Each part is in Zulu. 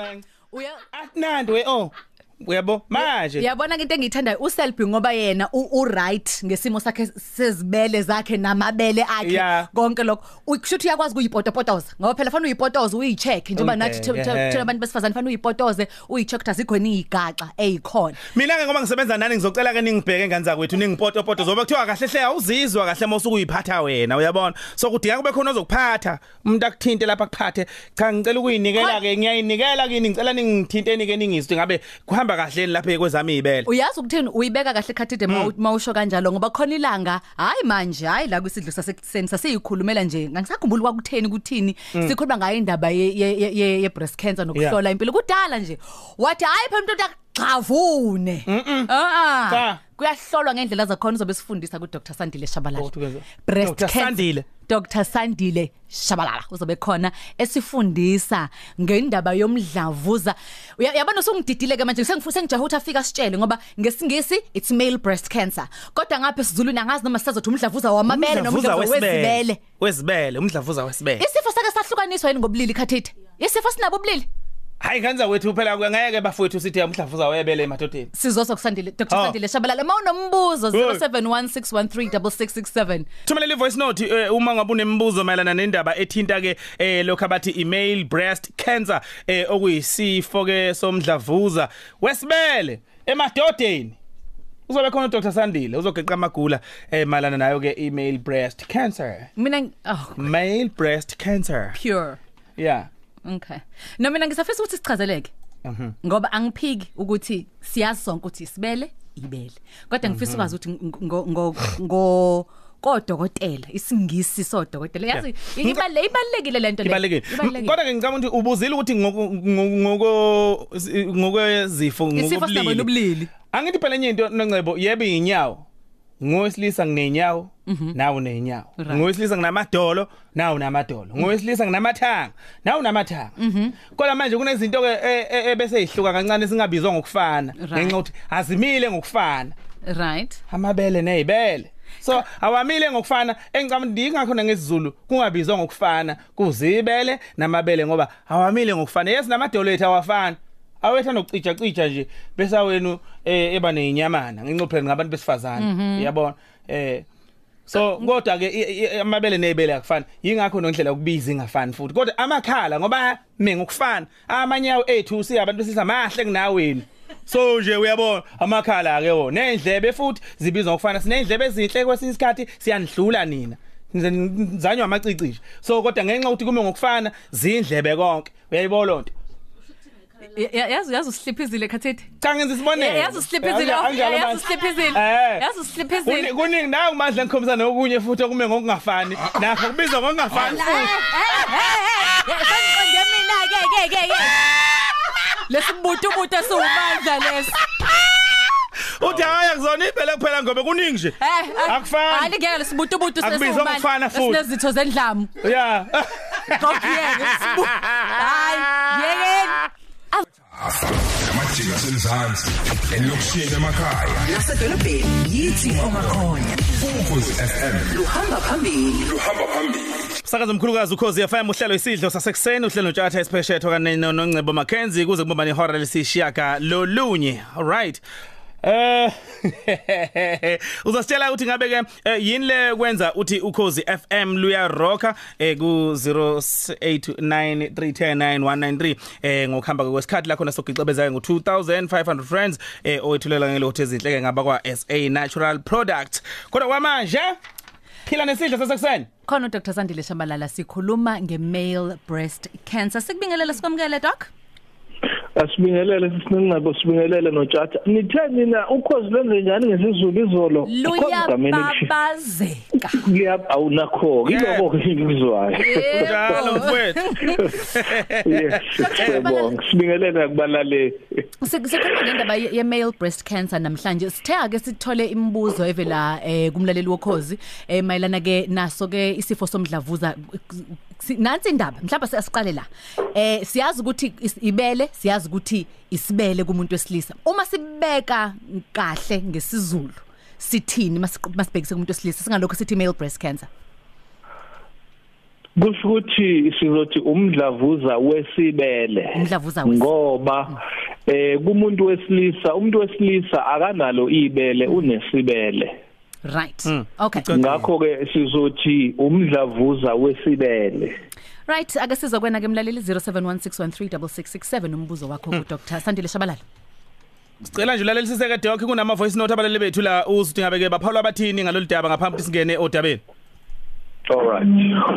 thing? Uya Atinandi we oh. Uyabo manje. Yabona into engiyithandayo uSelby ngoba yena u right ngesimo sakhe sezibele zakhe namabele akhe Yeah. konke lokho ukushuthi uyakwazi kuyipotopotoza ngoba phela fanele uyipotoze uyicheck njengoba Okay, nathi yeah. thina abantu besifazane fanele uyipotoze uyicheck ukuthi azikho ni igaxa ezikhona Mina ke ngoba ngisebenza nani ngizocela ke ningibheke ngane zakwethu ningipoto poto zoba kuthiwa kahle hle awuzizwa kahle mawusuku uyiphatha wena uyabona so kudinga kube khona ozokuphatha umuntu akuthinte lapha kuphathe cha ngicela ukuyinikela ke ngiyayinikela kini ngicela ningithinteni ke ningizwe ngabe kuhamba kahle lapha kwezami izibele uyazi ukuthini? Uyibeka kahle khathide mawusho kanjalo ngoba khona ilanga hayi manje hayi la kwisidlo sasekuseni sasiyikhulumela nje. Ngisakhumbula kwakutheni kuthini? Sikhuluma ngayo indaba ye ye- ye ye- ye breast cancer nokuhlola impilo. Kudala nje wathi hayi phela umuntu akugxavune ah Cha. kuyahlolwa ngendlela zakhona uzobe sifundisa ku Dr Sandile Shabalala. Oh, tukeza. breast Dr. cancer. Sandile. Dr Sandile Shabalala uzobe khona esifundisa ngendaba yomdlavuza. Uya- yabona usungididile ke manje? Sengifuse ngijahe ukuthi afika sitshele ngoba ngesingisi it's male breast cancer. Kodwa ngapha esiZulwini angazi noma sisazothi umdlavuza wamabele noma Umdlavuza umdlavuza wezibele Wesibele. Umdlavuza wesibele. Isifo sake sahlukaniswa yini ngobulili khathithe isifo sinabo ubulili? Hayi ngane zakwethu phela ngeke bafowethu sithi umdlavuza webele emadodeni. Sizosa kusandile Dr. Oh. Sandile. Shabalala mawunombuzo Hey. 0716136667 Thumela ivoice note eh, uma ngabe unembuzo mayelana nendaba ethinta ke eh, lokho abathi email breast cancer eh, okuyisifo ke somdlavuza. Wesibele emadodeni uzobe khona uDr. Sandile uzogeqa amagula eh, mayelana nayo ke email breast cancer. Mina ngi- oh male breast cancer. Pure. Yeah. Okay. No mina ngisafisa ukuthi sichazeleke. Mhm. Ngoba angiphiki ukuthi siyazi sonke ukuthi isibele ibele. Kodwa ngifisa ukwazi ukuthi ngo ngo kodokotela isingisi sodokotela yazi ibalule ibalekile lento le ibalekile kodwa ke ngicabanga ukuthi ubuzile ukuthi ngoko ngokwezifo nobulili Angithi phela enye into noncebo yebo inyawo. Ngowesilisa nginenyawo, nawe unenyawo. Right. Ngowesilisa nginamadolo, nawe unamadolo. Ngowesilisa nginamathanga, nawe unamathanga. Kodwa manje kunezinto ke e- e- ebese ihluka kancane singabizwa ngokufana. Right. Ngenxa ukuthi azimile ngokufana. right Amabele nezibele. So awamile ngokufana engicabanga ndingakho ngesizulu kungabizwa ngokufana kuzibele namabele ngoba awamile ngokufana yes namadolo ethu awafani awetha nokucija cija nje bese wenu eh eba nezinyamana ngincophela ngabantu besifazane. Uyabona? Eh so kodwa ke amabele nezibele akufani. Yingakho nondlela ukubiza ingafani futhi. Kodwa amakhala ngoba mina ngokufana amanyawo ethu siyabantu besisa mahle kunawenu so nje uyabona? Amakhala ke wona. Nendlebe futhi zibizwa ngokufana. Sinendlebe ezinhle kwesinye isikhathi siyanidlula nina. Nizanywa amacici nje. So kodwa ngenxa ukuthi kume ngokufana zindlebe konke. Uyayibona lonto? Yazi yazi usihliphizile khathethi cha ngenza isibonelo yazi usihliphizile Anjalo yazi manje. usihliphizile Eh. yazi usihliphizile Kuni- kuningi nawe manje ngikhombisa nokunye futhi okume ngokungafani nakho kubizwa ngokungafani futhi Sangiqonde mina ke ke ke ke Lesibutubutu esiwumandla lesi uthi hayi akuzona iphela kuphela ngoba kuningi nje Eh, Akufani. Hayi ngeke lesibutubutu Akubizwa ngokufana futhi. Sinezitho zendlamu. yeah Ngokuyeke sibu. Hayi, yekeni. Amajika asemzansi elokishini emakhaya nasedolobheni yithi ongakhona ukhozi FM luhamba phambili luhamba phambili Sakaza mkhulukazi ukhozi FM uhlelo isidlo sasekuseni uhlelo ntshatha esipeshetho kanye noNcebo Mackenzie kuze kuba ihora lesishiyaka lolunye all right. Eh uzasitshela ukuthi ngabe ke eh, yini le kwenza uthi ukhozi FM luya rocka eh ku 0893109193 eh ngokuhamba kwesikhathi lakho nasogicebeza ngo 2500 friends eh owethulela ngelokuthi ezinhleke ngaba kwa SA Natural Products kodwa kwamanje phila nesidlo sasekuseni Khona uDr Sandile Shabalala sikhuluma ngemale breast cancer. Sikubingelela sikwamukele doc. Asibingelele sisinengcebo sibingelele notshata. Nithe nina ukhozi lenze njani ngesizulu izolo? Luyababazeka. liyab awunakho Yeah. yiloko ngikuzwayo njalo mfowethu yes siyabonga. sibingelele kubalaleli Sikhuluma ngendaba ye ye male breast cancer namhlanje. Sithe ake sithole imibuzo evela eh kumlaleli wokhozi eh mayelana ke naso ke isifo somdlavuza. Si- nansi indaba mhlawumbe siyasiqale la. Eh siyazi ukuthi is- ibele siyazi ukuthi isibele kumuntu wesilisa. Uma sibeka kahle ngesizulu sithini masibhekise kumuntu wesilisa singalokho sithi male breast cancer? Kusho ukuthi sizothi umdlavuza wesibele. Umdlavuza wesibele. ngoba eh kumuntu wesilisa umuntu wesilisa akanalo ibele unesibele. Right. Mm. okay. Ngakho ke sizothi umdlavuza wesibele. Right ake sizokwena ke mlaleli 0716136667 umbuzo wakho ku Dr Sandile Shabalala Sicela nje ulalela siseke doc kunama voice note abalele bethu la uzuthi ngabe ke baphawula abathini ngalolu daba ngaphambi ukuthi singene odabeni. Alright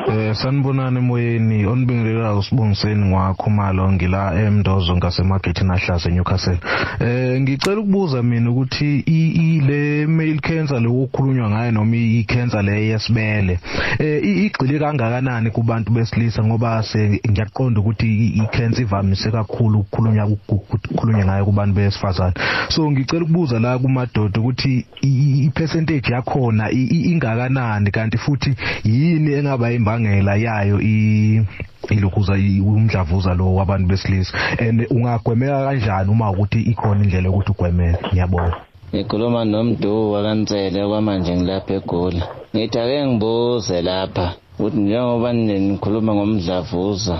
Eh sanibonani emoyeni onibingelela usibongiseni ngwakhumalo ngila eMndozo ngasemagate nahlase Newcastle. Eh ngicela ukubuza mina ukuthi i le male cancer lokukhulunywa ngayo noma i cancer le yesibele eh i- igxile kangakanani kubantu besilisa ngoba ngiyaqonda ukuthi i- cancer ivamise kakhulu ukukhulunywa ukukhulunywa ngayo kubantu besifazane. So ngicela ukubuza la kumadoda ukuthi i percentage yakhona ingakanani kanti futhi yini engaba imbangela yayo i ilokhuza i- umdlavuza lo wabantu besilisa? And ungagwemeka kanjani uma ukuthi ikhona indlela yokuthi ugwemeke ngiyabonga. Ngikhuluma nomdu wakantsele kwamanje ngilapha egoli. Ngithi ake ngibuze lapha ukuthi njengoba nikhuluma ngomdlavuza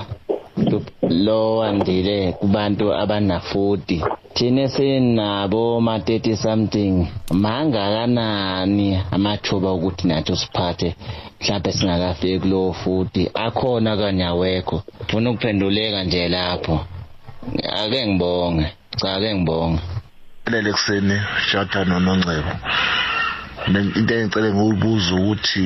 lo wandile kubantu abana-40 thina sinabo ma-30 something. Mangakanani amathuba okuthi nathi siphathe mhlawumbe singakafiki kulowo 40 akhona kanye awekho funa ukuphenduleka nje lapho? Ake ngibonge. Cha ake ngibonge. Lele kuseni shata nonongcebo. Into engicele ngokubuza ukuthi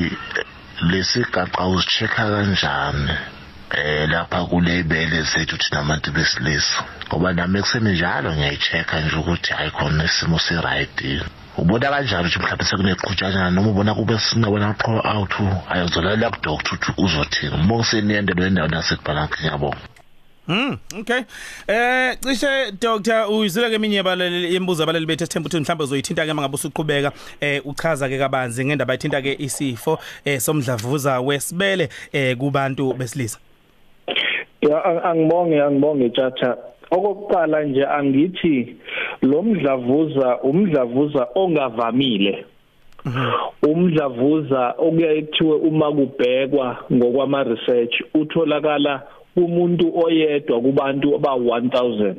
lesigaqa uzichecka kanjani? Eh lapha kule ibele zethu thina abantu besilisa. Ngoba nami ekuseni njalo ngiyayichecka nje ukuthi ayikhona isimo se-right yini. Ubona kanjani ukuthi mhlawumbe sekuneqhutshanyana noma ubona kube sinabona qho out ayozolalela kudoktor ukuthi uzothini. Mbongiseni yendelo yendawo nasekubhalanki ngiyabonga. Mm okay. Eh cishe Dr uyizile ke eminye yabaleli yembuzo abaleli bethu esithemba ukuthi mhlawumbe uzoyithinta ke mangabe usuqhubeka eh uchaza ke kabanzi ngendaba ethinta ke isifo eh somdlavuza wesibele eh kubantu besilisa. Ya ang- angibonge angibonge tjatha okokuqala nje angithi lo mdlavuza umdlavuza ongavamile. Umdlavuza okuyethiwe uma kubhekwa ngokwama research utholakala kumuntu oyedwa kubantu aba 1000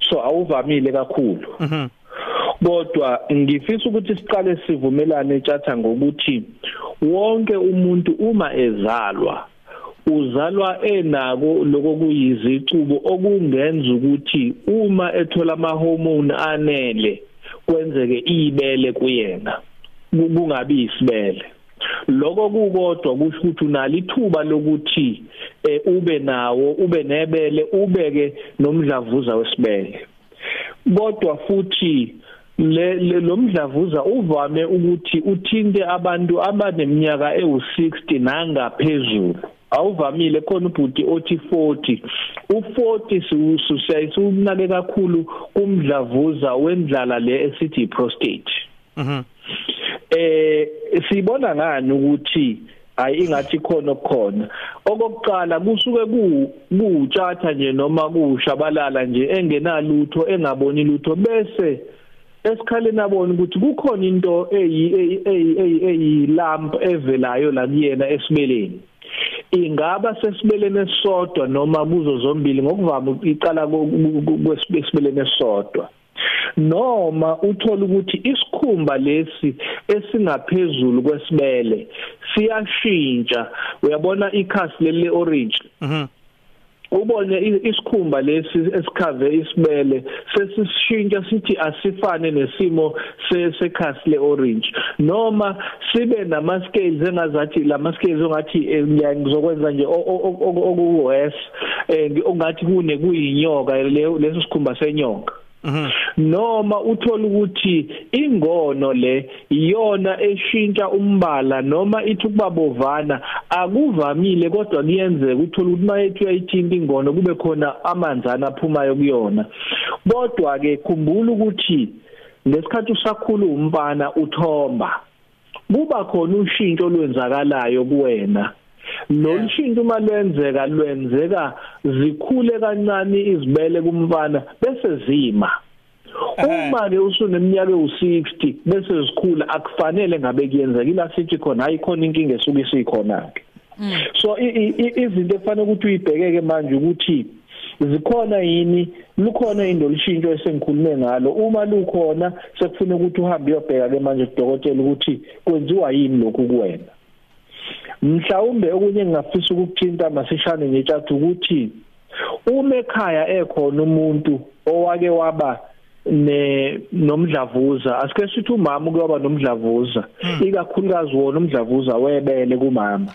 so awuvamile kakhulu. Mhm. kodwa ngifisa ukuthi siqale sivumelane tjatha ngokuthi wonke umuntu uma ezalwa uzalwa enako lokho kuyizicubo okungenza ukuthi uma ethola ama hormone anele kwenzeke ibele kuyena ku- kungabi isibele. Lokho kukodwa kusho ukuthi unalo ithuba lokuthi eh, ube nawo ube nebele ubeke nomdlavuza wesibele. Kodwa futhi le le- lo mdlavuza uvame ukuthi uthinte abantu abaneminyaka ewu60 nangaphezulu. Awuvamile khona ubhuti othi 40 u40 siyayisunake kakhulu kumdlavuza wendlala le esithi prostate Mhm. eh sibona ngani ukuthi hayi ingathi khona okukhona? Okokuqala kusuke ku kutshatha nje noma kushabalala nje engenalutho engaboni lutho bese esikhaleni abona ukuthi kukhona into eyi eyi eyi lamp evelayo la kuyena esibeleni ingaba sesibelene esodwa noma kuzo zombili ngokuvama iqala kwesibelene esodwa noma uthola ukuthi isikhumba lesi esingaphezulu kwesibele siyashintsha. Uyabona ikhasi leli orange Mhm. Ubone isikhumba lesi esikhave isibele sesishintsha sithi asifane nesimo se- sekhasi leorange noma sibe nama scales engazathi lama scales ongathi eh, ngizokwenza nje okuwes ongathi kune kuyinyoka le- leso sikhumba senyoka. Noma uthola ukuthi ingono le iyona eshintsha umbala noma ithi kubabovana akuvamile kodwa kuyenzeka uthola ukuthi mayethi uyayithinta ingono kube khona amanzana aphumayo kuyona. Kodwa ke khumbula ukuthi ngesikhathi usakhula umfana uthomba. Kuba khona ushintsho olwenzakalayo kuwena. Lolu shintsho uma lwenzeka lwenzeka zikhule kancane izibele kumfana bese zima. Uma ke usuneminyaka ewu60 bese zikhula akufanele ngabe kuyenzeka. Ila sithi khona hayi khona inkinga esuke isikhona ke so i- i- izinto efanele ukuthi uyibhekeke manje ukuthi zikhona yini lukhona into lishintsho esengikhulume ngalo. Uma lukhona sekufuna ukuthi uhambe uyobheka ke manje kudokotela ukuthi kwenziwa yini lokhu kuwena. Mhlawumbe okunye engingafisa ukukuthinta masishane ngetshathu ukuthi uma ekhaya ekhona umuntu owake waba ne nomdlavuza asike sithi umama kuyoba nomdlavuza ikakhulukazi wona umdlavuza webele kumama.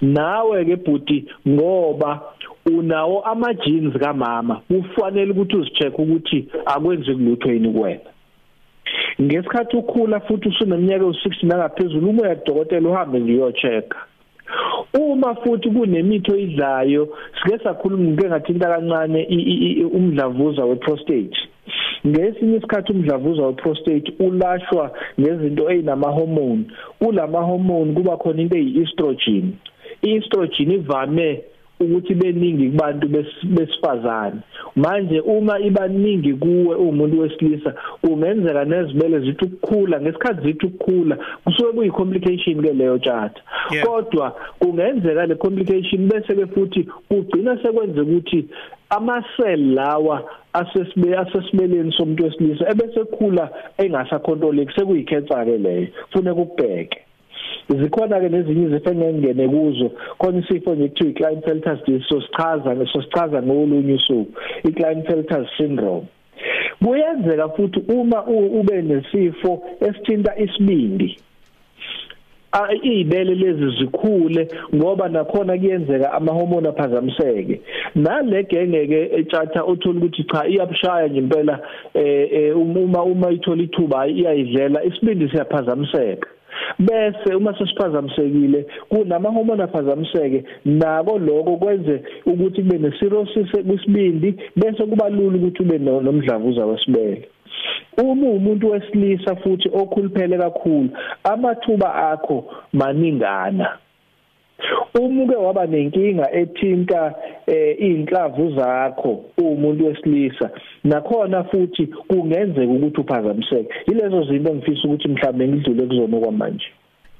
Nawe ke bhuti ngoba unawo ama genes kamama kufanele ukuthi uzicheck ukuthi akwenzi kulutho yini kuwena. Ngesikhathi ukhula futhi usuneminyaka u60 nangaphezulu uma uya kudokotela uhambe nje uyochecka uma futhi kunemithi oyidlayo sike sakhuluma ngike ngathinta kancane umdlavuza weprostate. Ngesinye isikhathi umdlavuza weprostate ulashwa ngezinto ezinama hormone ulama hormone kuba khona into eyi-estrogen. I-estrogen ivame ukuthi beningi kubantu bes- besifazane. Manje uma ibaningi kuwe umuntu wesilisa ungenzeka nezibele zithi ukukhula ngesikhathi zithi ukukhula kusuke kuyi complication ke leyo tshata. Yeah. kodwa kungenzeka le complication bese ke futhi kugcina sekwenze ukuthi ama cell lawa asesibe asesibeleni somuntu wesilisa ebese khula engasacontroleki sekuyicancer ke leyo kufuneka ukubheke. Zikhona ke nezinye izifo engengene kuzo. Khona isifo nje kuthiwa i-Klinefelter disease so sichaza so sichaza ngolunye usuku. i-Klinefelter syndrome. Kuyenzeka futhi uma u- ube nesifo esithinta isibindi a- izibele lezi zikhule ngoba nakhona kuyenzeka amahormone aphazamiseke. Nale genge ke etshatha uthola ukuthi cha iyabushaya nje impela eh eh, uma uma ithola ithuba iyayidlela isibindi siyaphazamiseka. Bese uma sesiphazamisekile kunamahormone aphazamiseke nako lokho kwenze ukuthi kube necirrhosis kwisibindi bese kuba lula ukuthi ube no- nomdlavuza wesibele. Uma umuntu wesilisa futhi okhuluphele kakhulu amathuba akho maningana. Uma uke waba nenkinga ethinta eh inhlavu zakho umuntu wesilisa. Nakhona futhi kungenzeka ukuthi uphazamiseke. Yilezo zinto engifisa ukuthi mhlawumbe ngidlule kuzona kwamanje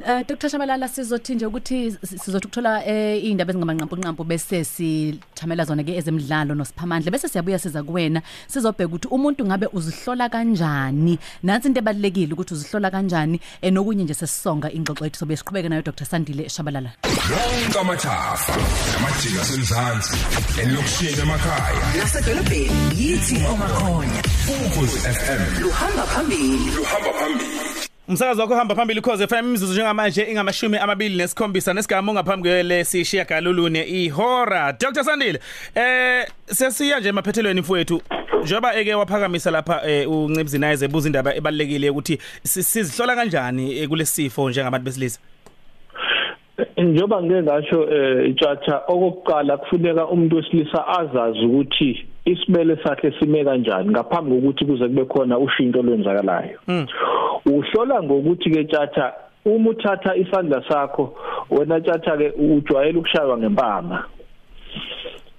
Uh, Dr. Shabalala sizothi nje ukuthi si- sizothi ukuthola eh indaba ezingamanqampu nqampu bese sithamela zona ke ezemidlalo nosiphamandle bese siyabuya siza kuwena sizobheka ukuthi umuntu ngabe uzihlola kanjani? Nansi into ebalekile ukuthi uzihlola kanjani? Enokunye nje sesisonga ingxoxo yethu sobe siqhubeke nayo Dr. Sandile Shabalala. Wonke amathafa namajika semzansi elokishini emakhaya. Nasedolobheni yithi omakhonya ukhozi FM luhamba phambili. Luhamba phambili. Umsakazo wakho hamba phambili cause FM imizuzu njengamanje ingamashumi amabili nesikhombisa nesigamu ngaphambi kwele sishiya galulune ihora. Dr Sandile eh sesiya nje emaphethelweni mfowethu njoba eke waphakamisa lapha eh, uncibzinayize buza indaba ebalekile ukuthi si- sizihlola kanjani eh, kulesifo njengabantu besilisa? Njoba ngeke ngasho eh itshatha okokuqala kufuneka umuntu wesilisa azazi ukuthi isibele sakhe sime kanjani ngaphambi kokuthi kuze kube khona ushintsho lwenzakalayo uhlola ngokuthi ke tjatha uma uthatha isandla sakho wena tjatha ke ujwayele ukushaywa ngempama.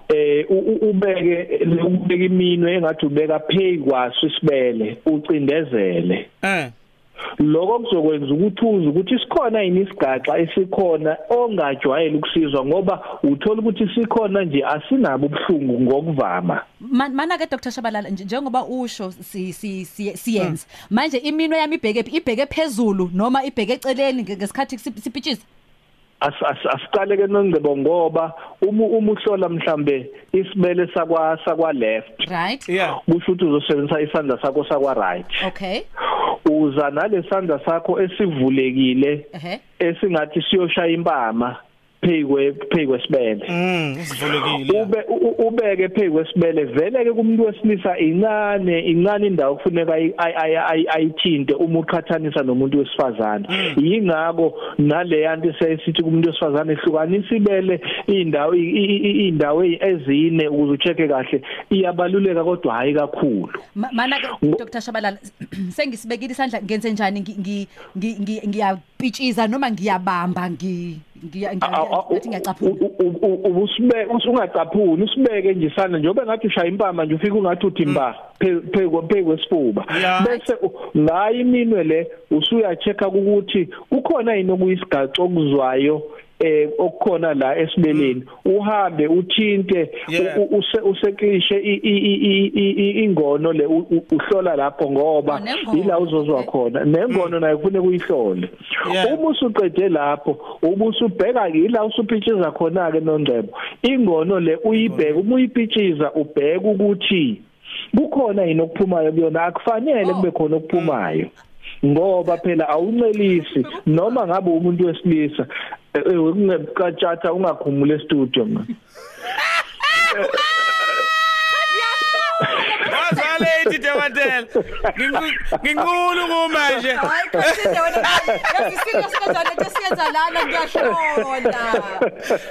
Eh u- u- ubeke ukubeka iminwe engathi ubeka phezu kwaso isibele ucindezele. Eh. Lokho kuzokwenza ukuthi uze ukuthi sikhona yini isigaxa esikhona ongajwayele ukusizwa ngoba uthola ukuthi sikhona nje asinabo ubuhlungu ngokuvama. Man- mana ke Dr Shabalala nje- njengoba usho si si si- siyenza manje imino yami ibheke ibheke phezulu noma ibheke eceleni nge- ngesikhathi sip- sipitshisa As- as- asiqale ke nongcebo ngoba uma uma uhlola mhlambe isibele sakwa sakwa left right. Yeah. Kusho ukuthi uzosebenzisa isandla sakho sakwa right okay. Uza nalesandla sakho esivulekile ehe. esingathi siyoshaya impama phekwe phekwe sibele. Mm usivulekile ube ubeke phezu kwesibele vele ke kumuntu wesilisa incane incane indawo kufuneka ayi- ayi- ayi- ayithinte uma uqhathanisa nomuntu wesifazane. Yingakho naleyanto sesithi kumuntu wesifazane ehlukanisa ibele indawo indawo ezine ukuze ucheke kahle. Iyabaluleka kodwa hayi kakhulu. Ma- mana ke Dr. Shabalala sengisibekile isandla ngenze njani? Ngi- ngi- ngi- ngi- ngiyapitshiza noma ngiyabamba ngi? Ngiya ngathi ngiyacaphula ubusibeke usungacaphuni usibeke nje isandla njengoba ngathi ushaya impama nje ufika ungathi uthi mba phekwe phekwe sifuba Yeah. bese u- ngayo iminwe le usuya checka ukuthi ukhona yini okuyisigaxo okuzwayo eh okukhona la esibeleni uhambe uthinte useklishe ingono le uhlola lapho ngoba Oh, ila uzozwa khona. Nengono nayo kufanele kuyihlole uma usuqede lapho ubusubheka ila usupitchiza khona ke nongcebo ingono le uyibheka uma uyipitchiza ubheka ukuthi kukhona yini okuphumayo kuyona. Akufanele Oh. kube khona okuphumayo ngoba phela awuncelisi. Noma ngabe umuntu wesilisa ungekathatha ungakhumula e-studio mna Wazwale ithi Dematela. Nginqulu kumanje. hayi kusinde wena yasisinde sikanjani into siyenza lana ngiyahlola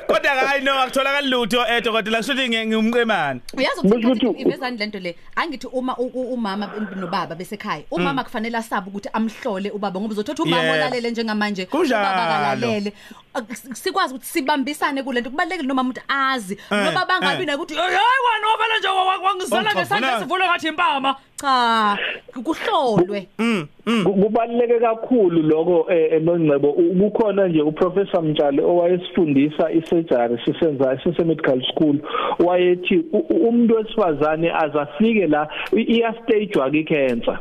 Kodwa hayi no akutholakala lutho eh dokotela kushuthi ngiyumqemane. uyazi Kusho ukuthi ukuthi- ivezani lento le angithi uma u- u- umama nobaba besekhaya umama kufanele asabe ukuthi amhlole ubaba ngoba uzothatha umama Yebo. olalele njengamanje Kunjalo. ubaba kalalele Ak- sikwazi ukuthi sibambisane kulento kubalekile noma umuntu azi Eh, noba bangabi eh. nayo ukuthi hayi wena ovela nje wangizala Oh, ngesandla chafuna. sivule ngathi impama cha kuhlolwe Mm. mm. Ku- kubaluleke kakhulu lokho eh, enongcebo U- kukhona nje uprofessor Mtshali owayesifundisa isurgery sisenza sise medical school wayethi u- u- umuntu wesifazane azafike la i- iya stage wa cancer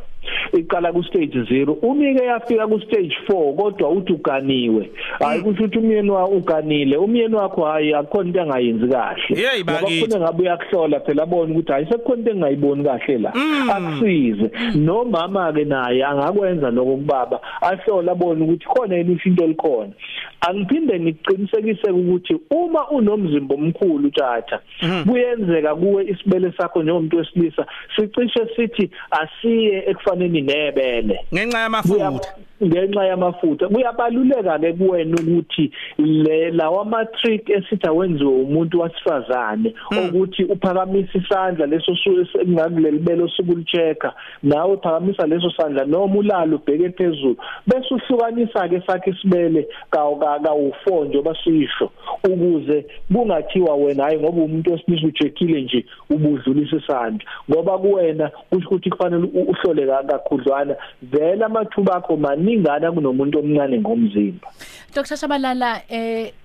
iqala ku stage 0 umike yafika ku stage 4 kodwa uthi uganiwe. Hayi kusho ukuthi umyeni wa uganile. Umyeni wakho hayi akho into engayenzi kahle. Yeyi, Ngoba bakithi. kufuna ngabe uyakuhlola phela abone ukuthi hayi sekukhona into engayiboni kahle la. Akusize. Nomama ke naye angakwenza lokho kubaba ahlola abone ukuthi khona yini into likhona angiphinde ngiqinisekise ukuthi uma unomzimba omkhulu tata kuyenzeka kuwe isibele sakho njengomuntu wesilisa sicishe sithi asiye ekufaneni nebele Ngenxa Kuya- yamafutha. Ngenxa yamafutha. Kuyabaluleka ke kuwena ukuthi le lawa matrick esithi awenziwe umuntu wasifazane ukuthi uphakamisa isandla leso ngakuleli belo sikulichecka nawe phakamisa leso sandla noma ulalo ubheke phezulu. Bese uhlukanisa ke sakhe isibele kawu kawu4 njengoba sisho ukuze kungathiwa wena hayi ngoba umuntu wesilisa ucheckile nje ubudlulisa isandla. Ngoba kuwena kusho ukuthi kufanele u- uhlole ka- kakhudlwana vele amathuba akho maningana kunomuntu omncane ngomzimba. Dr Shabalala eh u- u-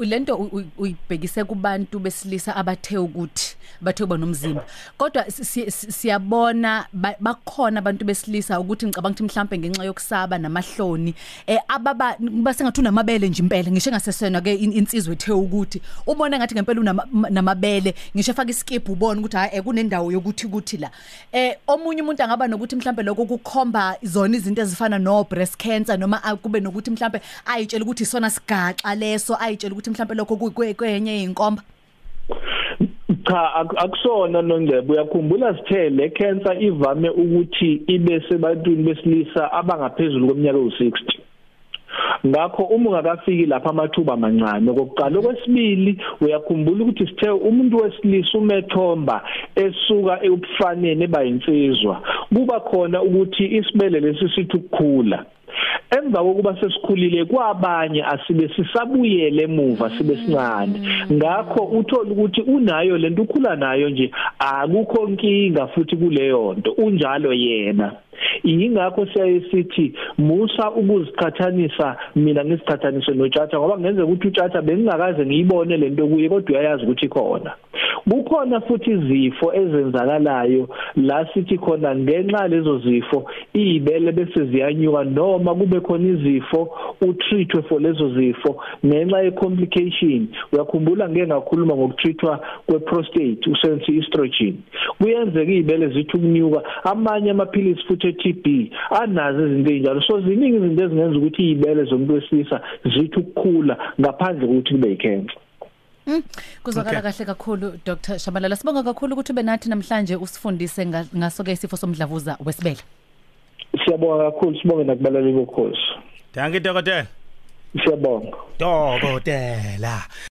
lento u- u- uyibhekise kubantu besilisa abathe ukuthi bathe kuba nomzimba. Kodwa si- si- si- siyabona ba- bakhona abantu besilisa ukuthi ngicabanga ukuthi mhlambe ngenxa yokusaba namahloni eh ababa basengathi unamabele nje impela ngisho engasesena ke in- insizwe ethe ukuthi ubona ngathi ngempela unama- namabele ngisho efaka iskip ubona ukuthi hayi eh, kunendawo yokuthi kuthi la. Eh omunye umuntu angaba nokuthi mhlambe lokho kukhomba zona izinto ezifana no breast cancer noma a- kube nokuthi mhlambe ayitshela ukuthi isona sigaxa leso ayitshela ukuthi mhlambe lokho kwenye inkomba? Cha ak- akusona nongcebo uyakhumbula sithe le cancer ivame ukuthi ibe sebantwini besilisa abangaphezulu kweminyaka ewu60 ngakho uma ungakafiki lapha amathuba amancane kokuqala okwesibili uyakhumbula ukuthi sithe umuntu wesilisa umethomba esuka ebufaneni ebayinsizwa kuba khona ukuthi isibele lesi sithi ukukhula. Emva kokuba sesikhulile kwabanye asibe sisabuyele emuva sibe sincane. Ngakho uthola ukuthi unayo lento ukhula nayo nje akukho nkinga futhi kuleyo nto unjalo yena. Ingakho siyaye sithi musa ukuziqhathanisa mina ngisiqhathanise noTshatha ngoba ngenzeka ukuthi uTshatha bengingakaze ngiyibone lento kuye kodwa uyayazi ukuthi khona kukhona futhi izifo ezenzakalayo la sithi khona ngenxa lezo zifo izibele bese ziyanyuka noma kube khona izifo utreatwe for lezo zifo. Ngenxa ye complication uyakhumbula ngeke ngakhuluma ngokutreatwa kwe prostate usensi estrogen kuyenzeka izibele zithi ukunyuka amanye amaphilisi futhi eTB anazo izinto ezinjalo so ziningi izinto ezingenza ukuthi izibele zomuntu wesilisa zithi ukukhula ngaphandle kokuthi kube yicancer kuzwakala kahle kakhulu Dr Shabalala. Sibonga kakhulu ukuthi ube nathi namhlanje usifundise nga- ngaso ke isifo somdlavuza wesibele. Siyabonga kakhulu sibonge nakubalaleli bokhosi Danke dokotela. siyabonga. Dokotela.